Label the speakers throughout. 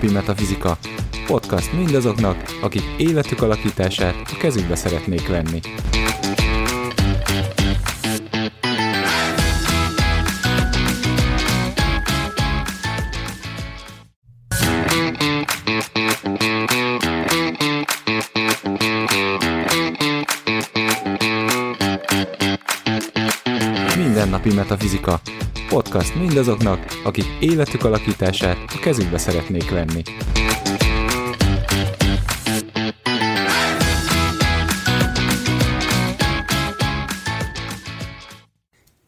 Speaker 1: Mindennapi Metafizika. Podcast mindazoknak, akik életük alakítását a kezükbe szeretnék venni. Mindennapi Metafizika. Podcast mindazoknak, akik életük alakítását a kezükbe szeretnék venni.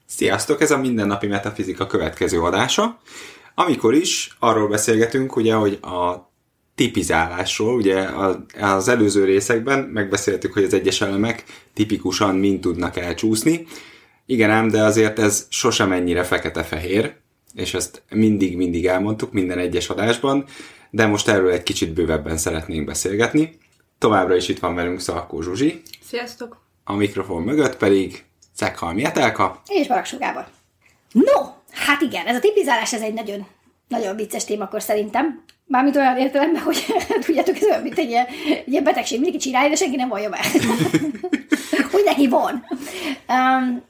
Speaker 2: Sziasztok, ez a Mindennapi Metafizika következő adása, amikor is arról beszélgetünk, ugye, hogy a tipizálásról, ugye az előző részekben megbeszéltük, hogy az egyes elemek tipikusan mind tudnak elcsúszni. Igen ám, de azért ez sosem ennyire fekete-fehér, és ezt mindig-mindig elmondtuk minden egyes adásban, de most erről egy kicsit bővebben szeretnénk beszélgetni. Továbbra is itt van velünk Szalkó Zsuzsi.
Speaker 3: Sziasztok!
Speaker 2: A mikrofon mögött pedig Cekhalmi Etelka.
Speaker 4: És Baraksó Gábor. No, hát igen, ez a tipizálás ez egy nagyon, nagyon vicces témakor szerintem. Mármint olyan értelemben, hogy tudjátok, ez olyan, mint egy ilyen, egy ilyen betegség, mindenki csinálja, de senki nem vallja be. hogy neki van. Um,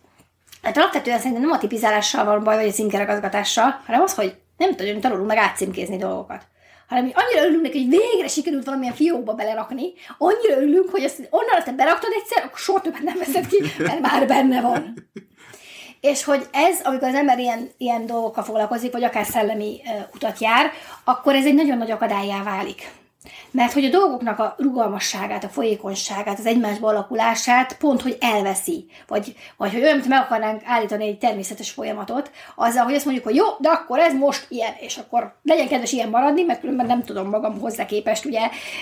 Speaker 4: hát alapvetően szerintem nem a tipizálással van baj, vagy a címkeragazgatással, hanem az, hogy nem tudunk tanulunk meg átcímkézni dolgokat hanem mi annyira örülünk neki, hogy végre sikerült valamilyen fiókba belerakni, annyira örülünk, hogy ezt onnan azt beraktad egyszer, akkor soha többet nem veszed ki, mert már benne van. És hogy ez, amikor az ember ilyen, ilyen dolgokkal foglalkozik, vagy akár szellemi uh, utat jár, akkor ez egy nagyon nagy akadályá válik. Mert hogy a dolgoknak a rugalmasságát, a folyékonyságát, az egymásba alakulását pont, hogy elveszi. Vagy, vagy hogy olyan, mint meg akarnánk állítani egy természetes folyamatot, azzal, hogy azt mondjuk, hogy jó, de akkor ez most ilyen, és akkor legyen kedves ilyen maradni, mert különben nem tudom magam hozzá képest ugye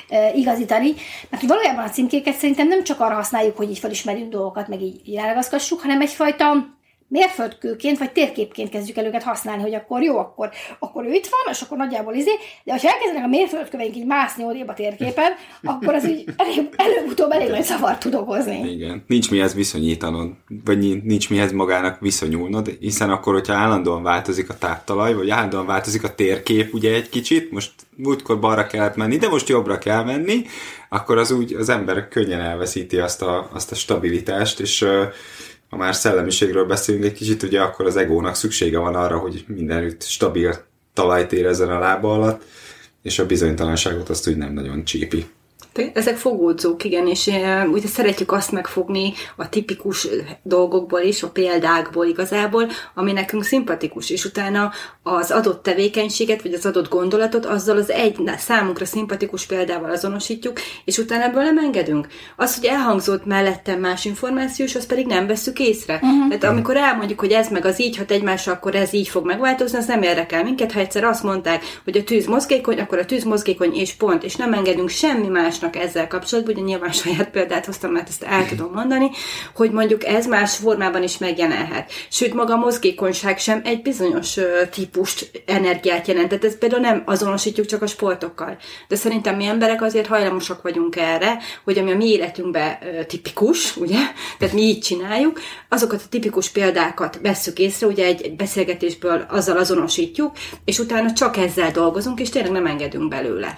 Speaker 4: e, igazítani. Mert hogy valójában a címkéket szerintem nem csak arra használjuk, hogy így felismerjünk dolgokat, meg így, ráragaszkassuk, hanem egyfajta mérföldkőként vagy térképként kezdjük el őket használni, hogy akkor jó, akkor, akkor ő itt van, és akkor nagyjából izé, de ha elkezdenek a mérföldköveink így mászni odébb a térképen, akkor az így elég, előbb-utóbb elég nagy zavart tud okozni.
Speaker 2: Igen, nincs mihez viszonyítanod, vagy nincs mihez magának viszonyulnod, hiszen akkor, hogyha állandóan változik a táptalaj, vagy állandóan változik a térkép ugye egy kicsit, most múltkor balra kellett menni, de most jobbra kell menni, akkor az úgy az ember könnyen elveszíti azt a, azt a stabilitást, és ha már szellemiségről beszélünk egy kicsit, ugye akkor az egónak szüksége van arra, hogy mindenütt stabil talajt érezzen a lába alatt, és a bizonytalanságot azt úgy nem nagyon csípi.
Speaker 3: Ezek fogódzók, igen, és ugye szeretjük azt megfogni a tipikus dolgokból is, a példákból igazából, ami nekünk szimpatikus, és utána az adott tevékenységet, vagy az adott gondolatot azzal az egy számunkra szimpatikus példával azonosítjuk, és utána ebből nem engedünk. Az, hogy elhangzott mellettem más információ, és azt pedig nem veszük észre. Uh-huh. Tehát amikor elmondjuk, hogy ez meg az így hat egymásra, akkor ez így fog megváltozni, az nem érdekel minket. Ha egyszer azt mondták, hogy a tűz mozgékony, akkor a tűz mozgékony és pont, és nem engedünk semmi másnak másnak ezzel kapcsolatban, ugye nyilván saját példát hoztam, mert ezt el tudom mondani, hogy mondjuk ez más formában is megjelenhet. Sőt, maga a mozgékonyság sem egy bizonyos típust, energiát jelent. Tehát ezt például nem azonosítjuk csak a sportokkal. De szerintem mi emberek azért hajlamosak vagyunk erre, hogy ami a mi életünkben tipikus, ugye, tehát mi így csináljuk, azokat a tipikus példákat vesszük észre, ugye egy, egy beszélgetésből azzal azonosítjuk, és utána csak ezzel dolgozunk, és tényleg nem engedünk belőle.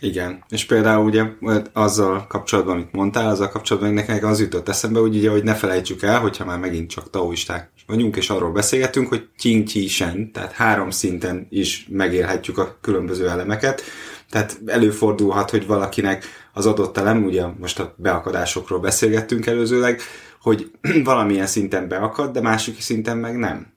Speaker 2: Igen, és például ugye azzal kapcsolatban, amit mondtál, azzal kapcsolatban nekem az jutott eszembe, hogy ugye, hogy ne felejtsük el, hogyha már megint csak taoisták vagyunk, és arról beszélgetünk, hogy Qing Qi Shen, tehát három szinten is megélhetjük a különböző elemeket, tehát előfordulhat, hogy valakinek az adott elem, ugye most a beakadásokról beszélgettünk előzőleg, hogy valamilyen szinten beakad, de másik szinten meg nem.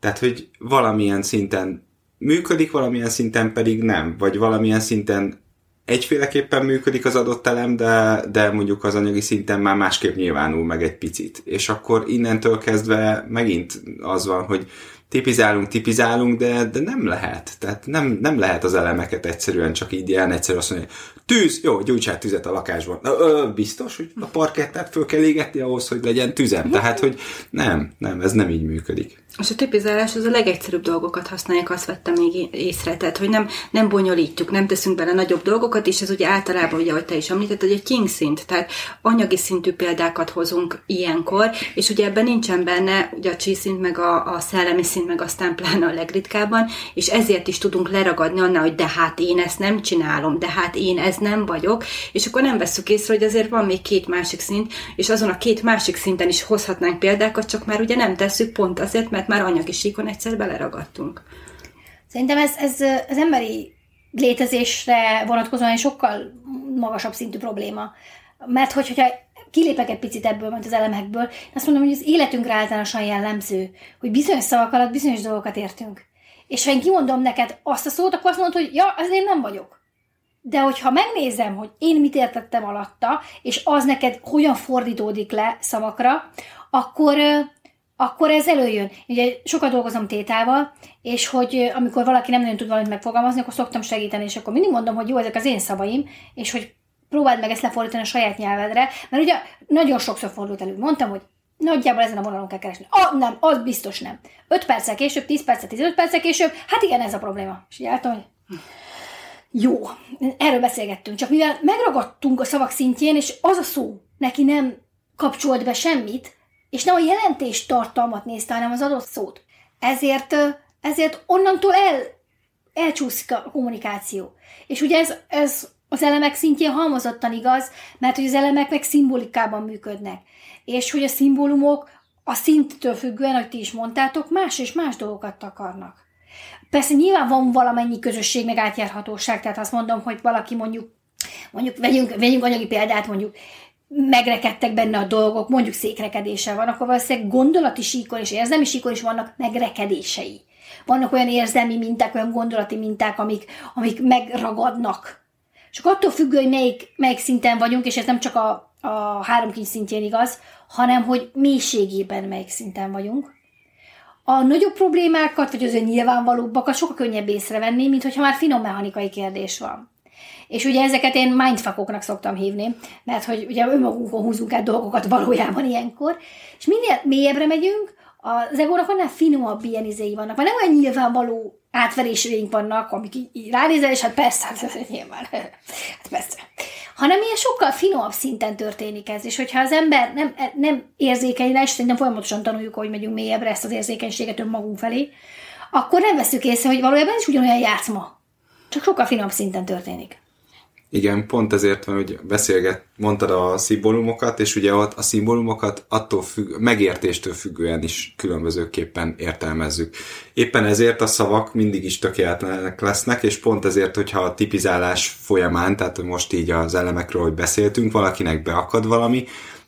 Speaker 2: Tehát, hogy valamilyen szinten működik, valamilyen szinten pedig nem, vagy valamilyen szinten egyféleképpen működik az adott elem, de, de mondjuk az anyagi szinten már másképp nyilvánul meg egy picit. És akkor innentől kezdve megint az van, hogy tipizálunk, tipizálunk, de, de nem lehet. Tehát nem, nem lehet az elemeket egyszerűen csak így ilyen egyszerű azt mondani, tűz, jó, gyújtsál tüzet a lakásban. Ö, biztos, hogy a parkettát föl kell égetni ahhoz, hogy legyen tüzem. Tehát, hogy nem, nem, ez nem így működik.
Speaker 3: És a tipizálás az a legegyszerűbb dolgokat használják, azt vettem még észre. Tehát, hogy nem, nem bonyolítjuk, nem teszünk bele nagyobb dolgokat, és ez ugye általában, ugye, ahogy te is említetted, egy king szint, tehát anyagi szintű példákat hozunk ilyenkor, és ugye ebben nincsen benne ugye a csíszint meg a, a szellemi szint szint, meg aztán pláne a legritkábban, és ezért is tudunk leragadni annál, hogy de hát én ezt nem csinálom, de hát én ez nem vagyok, és akkor nem veszük észre, hogy azért van még két másik szint, és azon a két másik szinten is hozhatnánk példákat, csak már ugye nem tesszük pont azért, mert már anyagi síkon egyszer beleragadtunk.
Speaker 4: Szerintem ez, ez az emberi létezésre vonatkozóan egy sokkal magasabb szintű probléma. Mert hogy, hogyha kilépek egy picit ebből, mint az elemekből, azt mondom, hogy az életünkre általánosan jellemző, hogy bizonyos szavak alatt bizonyos dolgokat értünk. És ha én kimondom neked azt a szót, akkor azt mondod, hogy ja, az én nem vagyok. De hogyha megnézem, hogy én mit értettem alatta, és az neked hogyan fordítódik le szavakra, akkor, akkor ez előjön. Ugye sokat dolgozom tétával, és hogy amikor valaki nem nagyon tud valamit megfogalmazni, akkor szoktam segíteni, és akkor mindig mondom, hogy jó, ezek az én szavaim, és hogy próbáld meg ezt lefordítani a saját nyelvedre, mert ugye nagyon sokszor fordult elő. Mondtam, hogy nagyjából ezen a vonalon kell keresni. Ah, nem, az biztos nem. 5 perccel később, 10 perccel, 15 perccel később, hát igen, ez a probléma. És álltam, hogy jó, erről beszélgettünk, csak mivel megragadtunk a szavak szintjén, és az a szó neki nem kapcsolt be semmit, és nem a jelentés tartalmat nézte, hanem az adott szót. Ezért, ezért onnantól el, elcsúszik a kommunikáció. És ugye ez, ez az elemek szintjén halmozottan igaz, mert hogy az elemek meg szimbolikában működnek. És hogy a szimbólumok a szinttől függően, ahogy ti is mondtátok, más és más dolgokat akarnak. Persze nyilván van valamennyi közösség meg átjárhatóság, tehát azt mondom, hogy valaki mondjuk, mondjuk vegyünk, vegyünk anyagi példát, mondjuk megrekedtek benne a dolgok, mondjuk székrekedése van, akkor valószínűleg gondolati síkon és érzelmi síkon is vannak megrekedései. Vannak olyan érzelmi minták, olyan gondolati minták, amik, amik megragadnak. Csak attól függő, hogy melyik, melyik szinten vagyunk, és ez nem csak a, a három kincs szintjén igaz, hanem hogy mélységében melyik szinten vagyunk. A nagyobb problémákat, vagy az nyilvánvalóbbakat sokkal könnyebb észrevenni, mint hogyha már finom mechanikai kérdés van. És ugye ezeket én mindfuckoknak szoktam hívni, mert hogy ugye önmagunkon húzunk át dolgokat valójában ilyenkor, és minél mélyebbre megyünk, az egónak annál finomabb ilyen izéi vannak, mert nem olyan nyilvánvaló átveréseink vannak, amik így, így ránézel, és hát persze, hát nyilván, hát persze. Hanem ilyen sokkal finomabb szinten történik ez, és hogyha az ember nem, nem érzékeny és szerintem folyamatosan tanuljuk, hogy megyünk mélyebbre ezt az érzékenységet önmagunk felé, akkor nem veszük észre, hogy valójában ez is ugyanolyan játszma. Csak sokkal finomabb szinten történik.
Speaker 2: Igen, pont ezért van, hogy beszélget, mondtad a szimbólumokat, és ugye ott a szimbólumokat attól függ, megértéstől függően is különbözőképpen értelmezzük. Éppen ezért a szavak mindig is tökéletlenek lesznek, és pont ezért, hogyha a tipizálás folyamán, tehát most így az elemekről, hogy beszéltünk, valakinek beakad valami,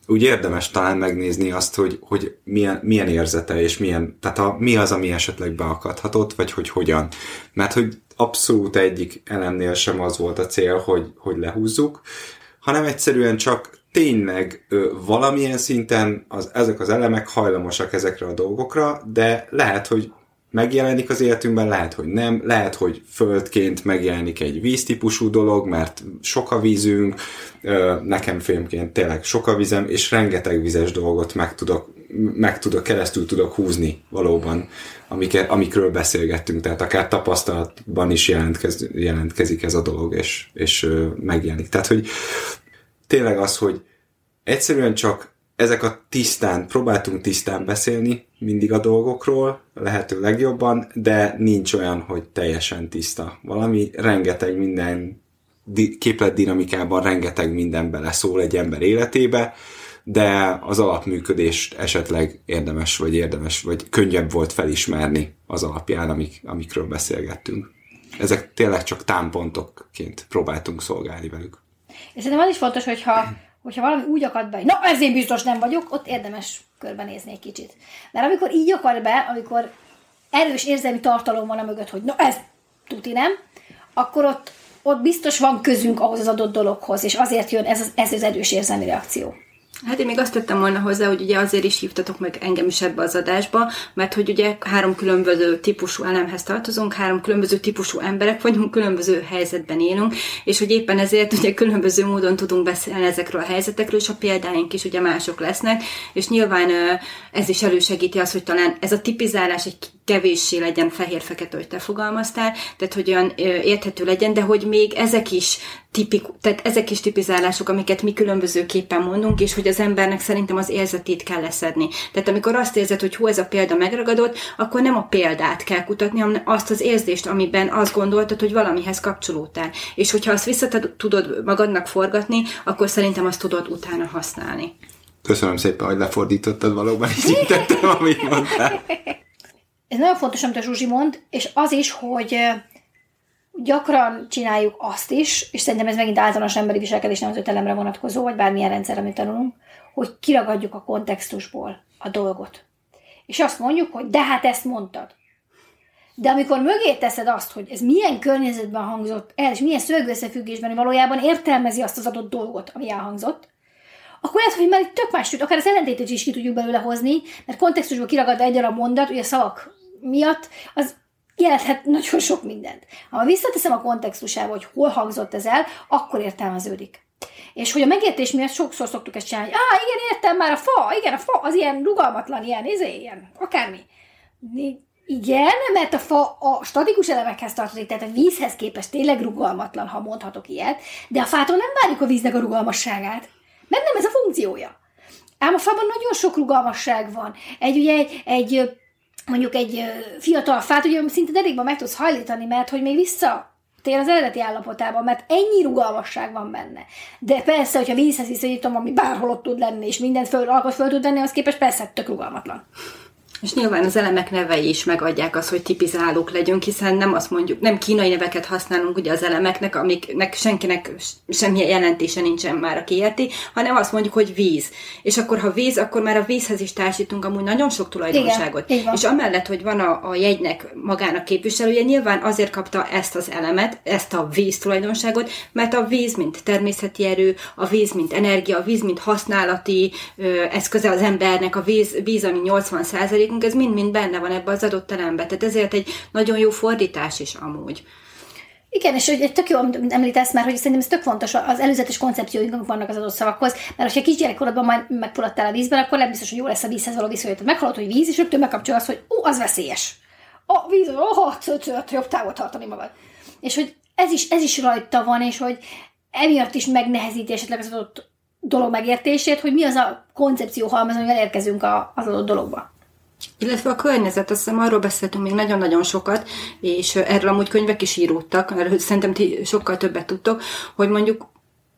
Speaker 2: úgy érdemes talán megnézni azt, hogy, hogy milyen, milyen érzete, és milyen, tehát a, mi az, ami esetleg beakadhatott, vagy hogy hogyan. Mert hogy abszolút egyik elemnél sem az volt a cél, hogy, hogy lehúzzuk, hanem egyszerűen csak tényleg ö, valamilyen szinten az, ezek az elemek hajlamosak ezekre a dolgokra, de lehet, hogy megjelenik az életünkben, lehet, hogy nem, lehet, hogy földként megjelenik egy víztípusú dolog, mert sok a vízünk, nekem filmként tényleg sok a vizem, és rengeteg vizes dolgot meg tudok, meg tudok, keresztül tudok húzni valóban, amiket, amikről beszélgettünk, tehát akár tapasztalatban is jelentkez, jelentkezik ez a dolog, és, és megjelenik. Tehát, hogy tényleg az, hogy egyszerűen csak ezek a tisztán, próbáltunk tisztán beszélni mindig a dolgokról, lehető legjobban, de nincs olyan, hogy teljesen tiszta. Valami rengeteg minden képlet dinamikában rengeteg minden beleszól egy ember életébe, de az alapműködést esetleg érdemes, vagy érdemes, vagy könnyebb volt felismerni az alapján, amik, amikről beszélgettünk. Ezek tényleg csak támpontokként próbáltunk szolgálni velük.
Speaker 4: És szerintem az is fontos, hogyha hogyha valami úgy akad be, na ezért biztos nem vagyok, ott érdemes körbenézni egy kicsit. Mert amikor így akad be, amikor erős érzelmi tartalom van a mögött, hogy na ez tuti nem, akkor ott, ott biztos van közünk ahhoz az adott dologhoz, és azért jön ez az, ez az erős érzelmi reakció.
Speaker 3: Hát én még azt tettem volna hozzá, hogy ugye azért is hívtatok meg engem is ebbe az adásba, mert hogy ugye három különböző típusú elemhez tartozunk, három különböző típusú emberek vagyunk, különböző helyzetben élünk, és hogy éppen ezért ugye különböző módon tudunk beszélni ezekről a helyzetekről, és a példáink is ugye mások lesznek, és nyilván ez is elősegíti azt, hogy talán ez a tipizálás egy kevéssé legyen fehér-fekete, hogy te fogalmaztál, tehát hogy olyan érthető legyen, de hogy még ezek is tipik, tehát ezek is tipizálások, amiket mi különbözőképpen mondunk, és hogy az embernek szerintem az érzetét kell leszedni. Tehát amikor azt érzed, hogy hú, ez a példa megragadott, akkor nem a példát kell kutatni, hanem azt az érzést, amiben azt gondoltad, hogy valamihez kapcsolódtál. És hogyha azt vissza tudod magadnak forgatni, akkor szerintem azt tudod utána használni.
Speaker 2: Köszönöm szépen, hogy lefordítottad, valóban így tettem, amit mondtál.
Speaker 4: Ez nagyon fontos, amit a Zsuzsi mond, és az is, hogy gyakran csináljuk azt is, és szerintem ez megint általános emberi viselkedés nem az ötelemre vonatkozó, vagy bármilyen rendszer, amit tanulunk, hogy kiragadjuk a kontextusból a dolgot. És azt mondjuk, hogy de hát ezt mondtad. De amikor mögé teszed azt, hogy ez milyen környezetben hangzott el, és milyen szögösszefüggésben, hogy valójában értelmezi azt az adott dolgot, ami elhangzott, akkor lehet, hogy már itt tök más akár az ellentétet is ki tudjuk belőle hozni, mert kontextusból kiragad egy a mondat, ugye a szavak miatt, az jelenthet nagyon sok mindent. Ha visszateszem a kontextusába, hogy hol hangzott ez el, akkor értelmeződik. És hogy a megértés miatt sokszor szoktuk ezt csinálni, hogy ah, igen, értem már, a fa, igen, a fa, az ilyen rugalmatlan, ilyen, izé, ilyen, akármi. Igen, mert a fa a statikus elemekhez tartozik, tehát a vízhez képest tényleg rugalmatlan, ha mondhatok ilyet, de a fától nem várjuk a víznek a rugalmasságát, mert nem ez a funkciója. Ám a fában nagyon sok rugalmasság van. Egy, ugye, egy, egy mondjuk egy fiatal fát, ugye szinte derékban meg tudsz hajlítani, mert hogy még vissza tér az eredeti állapotában, mert ennyi rugalmasság van benne. De persze, hogyha vízhez viszonyítom, ami bárhol ott tud lenni, és mindent föl, alkot föl tud lenni, az képest persze tök rugalmatlan.
Speaker 3: És nyilván az elemek nevei is megadják azt, hogy tipizálók legyünk, hiszen nem azt mondjuk, nem kínai neveket használunk ugye az elemeknek, amiknek senkinek semmilyen jelentése nincsen már, aki érti, hanem azt mondjuk, hogy víz. És akkor, ha víz, akkor már a vízhez is társítunk amúgy nagyon sok tulajdonságot. Igen, és amellett, hogy van a, a jegynek magának képviselője, nyilván azért kapta ezt az elemet, ezt a víz tulajdonságot, mert a víz, mint természeti erő, a víz, mint energia, a víz, mint használati ö, eszköze az embernek, a víz, víz ami 80 nekünk ez mind-mind benne van ebbe az adott terembe. Tehát ezért egy nagyon jó fordítás is amúgy.
Speaker 4: Igen, és egy tök jó, amit említesz már, hogy szerintem ez tök fontos, az előzetes koncepcióink vannak az adott szavakhoz, mert ha kisgyerekkorodban majd megfulladtál a vízben, akkor nem biztos, hogy jó lesz a vízhez való viszonyat. Meghallod, hogy víz, és rögtön megkapcsol azt, hogy ó, az veszélyes. A víz, ó, cöcöt, jobb távol tartani magad. És hogy ez is, ez is rajta van, és hogy emiatt is megnehezíti esetleg az adott dolog megértését, hogy mi az a koncepció halmaz, amivel érkezünk az adott dologba.
Speaker 3: Illetve a környezet, azt hiszem arról beszéltünk még nagyon-nagyon sokat, és erről amúgy könyvek is íródtak, erről szerintem ti sokkal többet tudtok, hogy mondjuk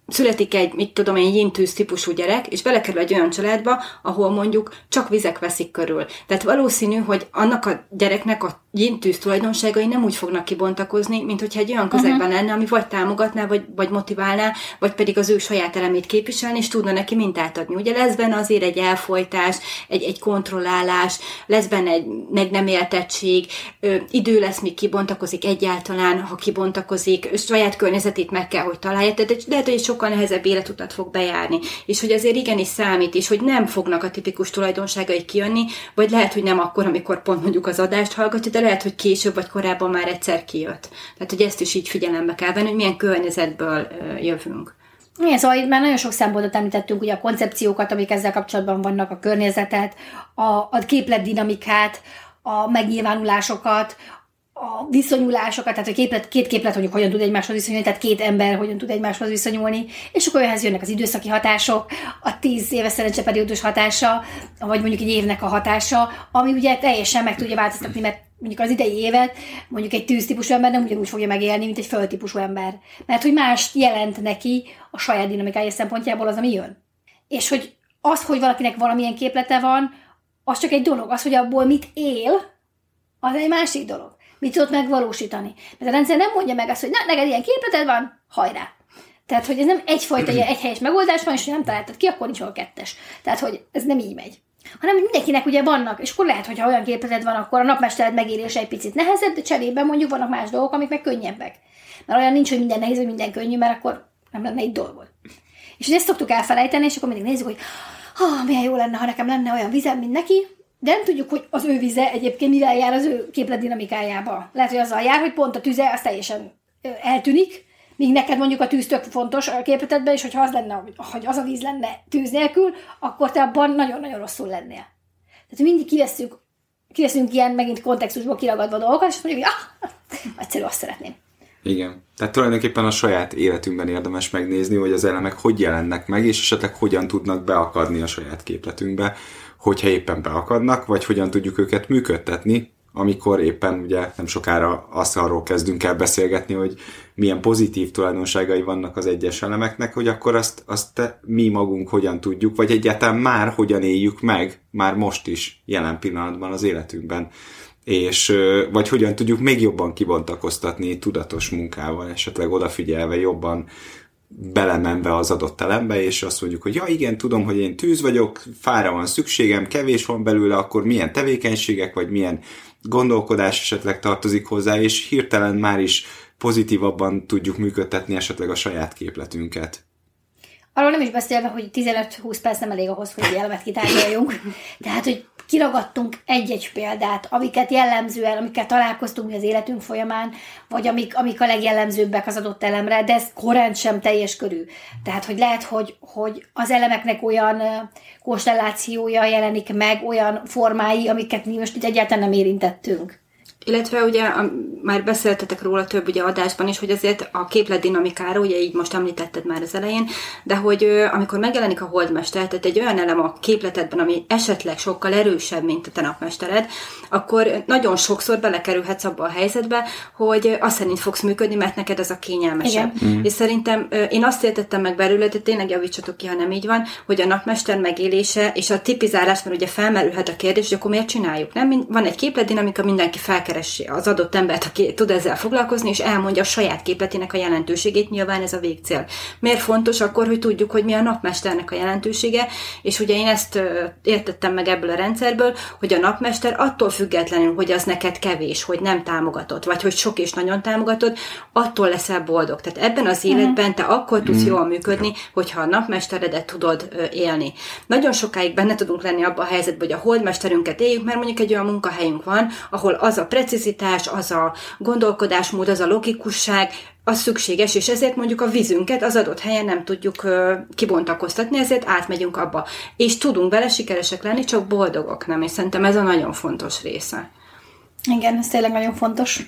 Speaker 3: születik egy, mit tudom én, jintűz típusú gyerek, és belekerül egy olyan családba, ahol mondjuk csak vizek veszik körül. Tehát valószínű, hogy annak a gyereknek a jintűz tulajdonságai nem úgy fognak kibontakozni, mint hogyha egy olyan közegben uh-huh. lenne, ami vagy támogatná, vagy, vagy motiválná, vagy pedig az ő saját elemét képviselni, és tudna neki mintát adni. Ugye lesz benne azért egy elfolytás, egy, egy kontrollálás, lesz benne egy meg nem éltettség, ö, idő lesz, míg kibontakozik egyáltalán, ha kibontakozik, saját környezetét meg kell, hogy találja, de, de lehet, hogy egy sokkal nehezebb életutat fog bejárni. És hogy azért igenis számít, és hogy nem fognak a tipikus tulajdonságai kijönni, vagy lehet, hogy nem akkor, amikor pont mondjuk az adást hallgatja, de lehet, hogy később vagy korábban már egyszer kijött. Tehát, hogy ezt is így figyelembe kell venni, hogy milyen környezetből jövünk.
Speaker 4: Igen, szóval itt már nagyon sok szempontot említettünk, ugye a koncepciókat, amik ezzel kapcsolatban vannak, a környezetet, a, a képlet dinamikát, a megnyilvánulásokat, a viszonyulásokat, tehát a képlet, két képlet mondjuk hogyan tud egymáshoz viszonyulni, tehát két ember hogyan tud egymáshoz viszonyulni, és akkor ehhez jönnek az időszaki hatások, a tíz éves szerencseperiódus hatása, vagy mondjuk egy évnek a hatása, ami ugye teljesen meg tudja változtatni, mert mondjuk az idei évet mondjuk egy tűztípusú ember nem ugyanúgy fogja megélni, mint egy földtípusú ember. Mert hogy más jelent neki a saját dinamikája szempontjából az, ami jön. És hogy az, hogy valakinek valamilyen képlete van, az csak egy dolog. Az, hogy abból mit él, az egy másik dolog mit tudod megvalósítani. Mert a rendszer nem mondja meg azt, hogy na, neked ilyen képleted van, hajrá. Tehát, hogy ez nem egyfajta ilyen egyhelyes megoldás van, és ha nem találtad ki, akkor nincs a kettes. Tehát, hogy ez nem így megy. Hanem mindenkinek ugye vannak, és akkor lehet, hogy ha olyan képleted van, akkor a napmestered megérése egy picit nehezebb, de cserében mondjuk vannak más dolgok, amik meg könnyebbek. Mert olyan nincs, hogy minden nehéz, hogy minden könnyű, mert akkor nem lenne egy dolgod. És ezt szoktuk elfelejteni, és akkor mindig nézzük, hogy ha, milyen jó lenne, ha nekem lenne olyan vizem, mint neki, de nem tudjuk, hogy az ő vize egyébként mivel jár az ő képlet dinamikájába. Lehet, hogy azzal jár, hogy pont a tüze az teljesen eltűnik, míg neked mondjuk a tűz tök fontos a képletedben, és hogyha az lenne, hogy az a víz lenne tűz nélkül, akkor te abban nagyon-nagyon rosszul lennél. Tehát mindig kivesszük kiveszünk ilyen megint kontextusból kiragadva dolgokat, és mondjuk, hogy ah, egyszerű, azt szeretném.
Speaker 2: Igen. Tehát tulajdonképpen a saját életünkben érdemes megnézni, hogy az elemek hogy jelennek meg, és esetleg hogyan tudnak beakadni a saját képletünkbe, hogyha éppen beakadnak, vagy hogyan tudjuk őket működtetni, amikor éppen ugye nem sokára azt arról kezdünk el beszélgetni, hogy milyen pozitív tulajdonságai vannak az egyes elemeknek, hogy akkor azt, azt mi magunk hogyan tudjuk, vagy egyáltalán már hogyan éljük meg, már most is, jelen pillanatban az életünkben. És vagy hogyan tudjuk még jobban kibontakoztatni tudatos munkával, esetleg odafigyelve jobban belemenve az adott elembe, és azt mondjuk, hogy ja igen, tudom, hogy én tűz vagyok, fára van szükségem, kevés van belőle, akkor milyen tevékenységek, vagy milyen gondolkodás esetleg tartozik hozzá, és hirtelen már is pozitívabban tudjuk működtetni esetleg a saját képletünket.
Speaker 4: Arról nem is beszélve, hogy 15-20 perc nem elég ahhoz, hogy egy elemet kitárgyaljunk. Tehát, hogy kiragadtunk egy-egy példát, amiket jellemzően, amiket találkoztunk az életünk folyamán, vagy amik, amik a legjellemzőbbek az adott elemre, de ez korán sem teljes körű. Tehát, hogy lehet, hogy, hogy az elemeknek olyan konstellációja jelenik meg, olyan formái, amiket mi most itt egyáltalán nem érintettünk.
Speaker 3: Illetve ugye a, már beszéltetek róla több ugye adásban is, hogy azért a képlet dinamikára, ugye így most említetted már az elején, de hogy amikor megjelenik a holdmester, tehát egy olyan elem a képletedben, ami esetleg sokkal erősebb, mint a te napmestered, akkor nagyon sokszor belekerülhetsz abba a helyzetbe, hogy azt szerint fogsz működni, mert neked ez a kényelmesebb. Mm. És szerintem én azt értettem meg belőle, de tényleg javítsatok ki, ha nem így van, hogy a napmester megélése és a tipizálás, mert ugye felmerülhet a kérdés, hogy akkor miért csináljuk, nem? Van egy képletdinamika, mindenki felker megkeresi az adott embert, aki tud ezzel foglalkozni, és elmondja a saját képletének a jelentőségét, nyilván ez a végcél. Miért fontos akkor, hogy tudjuk, hogy mi a napmesternek a jelentősége, és ugye én ezt értettem meg ebből a rendszerből, hogy a napmester attól függetlenül, hogy az neked kevés, hogy nem támogatott, vagy hogy sok és nagyon támogatod, attól leszel boldog. Tehát ebben az életben te akkor tudsz mm. jól működni, hogyha a napmesteredet tudod élni. Nagyon sokáig benne tudunk lenni abban a helyzetben, hogy a holdmesterünket éljük, mert mondjuk egy olyan munkahelyünk van, ahol az a precizitás, az a gondolkodásmód, az a logikusság, az szükséges, és ezért mondjuk a vízünket az adott helyen nem tudjuk kibontakoztatni, ezért átmegyünk abba. És tudunk vele sikeresek lenni, csak boldogok nem, és szerintem ez a nagyon fontos része.
Speaker 4: Igen, ez tényleg nagyon fontos.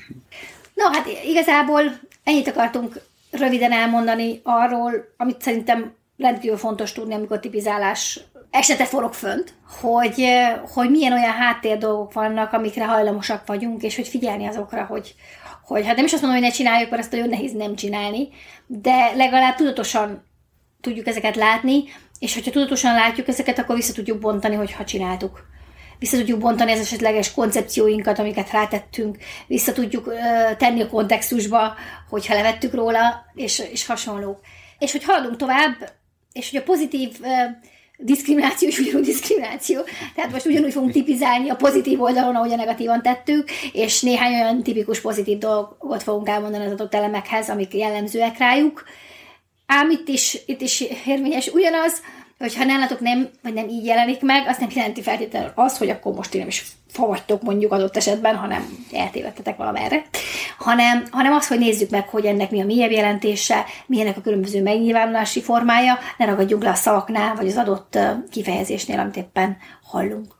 Speaker 4: No, hát igazából ennyit akartunk röviden elmondani arról, amit szerintem rendkívül fontos tudni, amikor tipizálás esete forog fönt, hogy, hogy milyen olyan háttér dolgok vannak, amikre hajlamosak vagyunk, és hogy figyelni azokra, hogy, hogy hát nem is azt mondom, hogy ne csináljuk, mert ezt nagyon nehéz nem csinálni, de legalább tudatosan tudjuk ezeket látni, és hogyha tudatosan látjuk ezeket, akkor vissza tudjuk bontani, hogyha csináltuk. Vissza tudjuk bontani az esetleges koncepcióinkat, amiket rátettünk, vissza tudjuk ö, tenni a kontextusba, hogyha levettük róla, és, és hasonló. És hogy haladunk tovább, és hogy a pozitív ö, diszkrimináció és ugyanúgy diszkrimináció. Tehát most ugyanúgy fogunk tipizálni a pozitív oldalon, ahogy a negatívan tettük, és néhány olyan tipikus pozitív dolgot fogunk elmondani az adott elemekhez, amik jellemzőek rájuk. Ám itt is, itt is érvényes ugyanaz, hogyha nálatok nem, vagy nem így jelenik meg, azt nem jelenti feltétlenül az, hogy akkor most én nem is fagytok mondjuk adott esetben, hanem eltévedtetek valamerre, hanem, hanem az, hogy nézzük meg, hogy ennek mi a mélyebb jelentése, milyenek a különböző megnyilvánulási formája, ne ragadjunk le a szavaknál, vagy az adott kifejezésnél, amit éppen hallunk.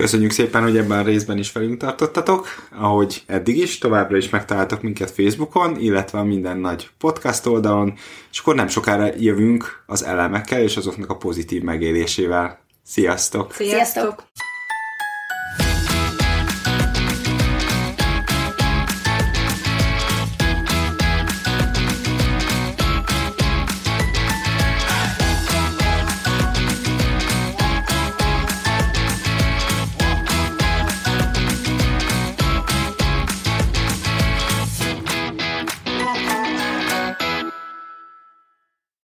Speaker 2: Köszönjük szépen, hogy ebben a részben is velünk tartottatok, ahogy eddig is, továbbra is megtaláltok minket Facebookon, illetve a minden nagy podcast oldalon, és akkor nem sokára jövünk az elemekkel és azoknak a pozitív megélésével. Sziasztok!
Speaker 3: Sziasztok! Sziasztok.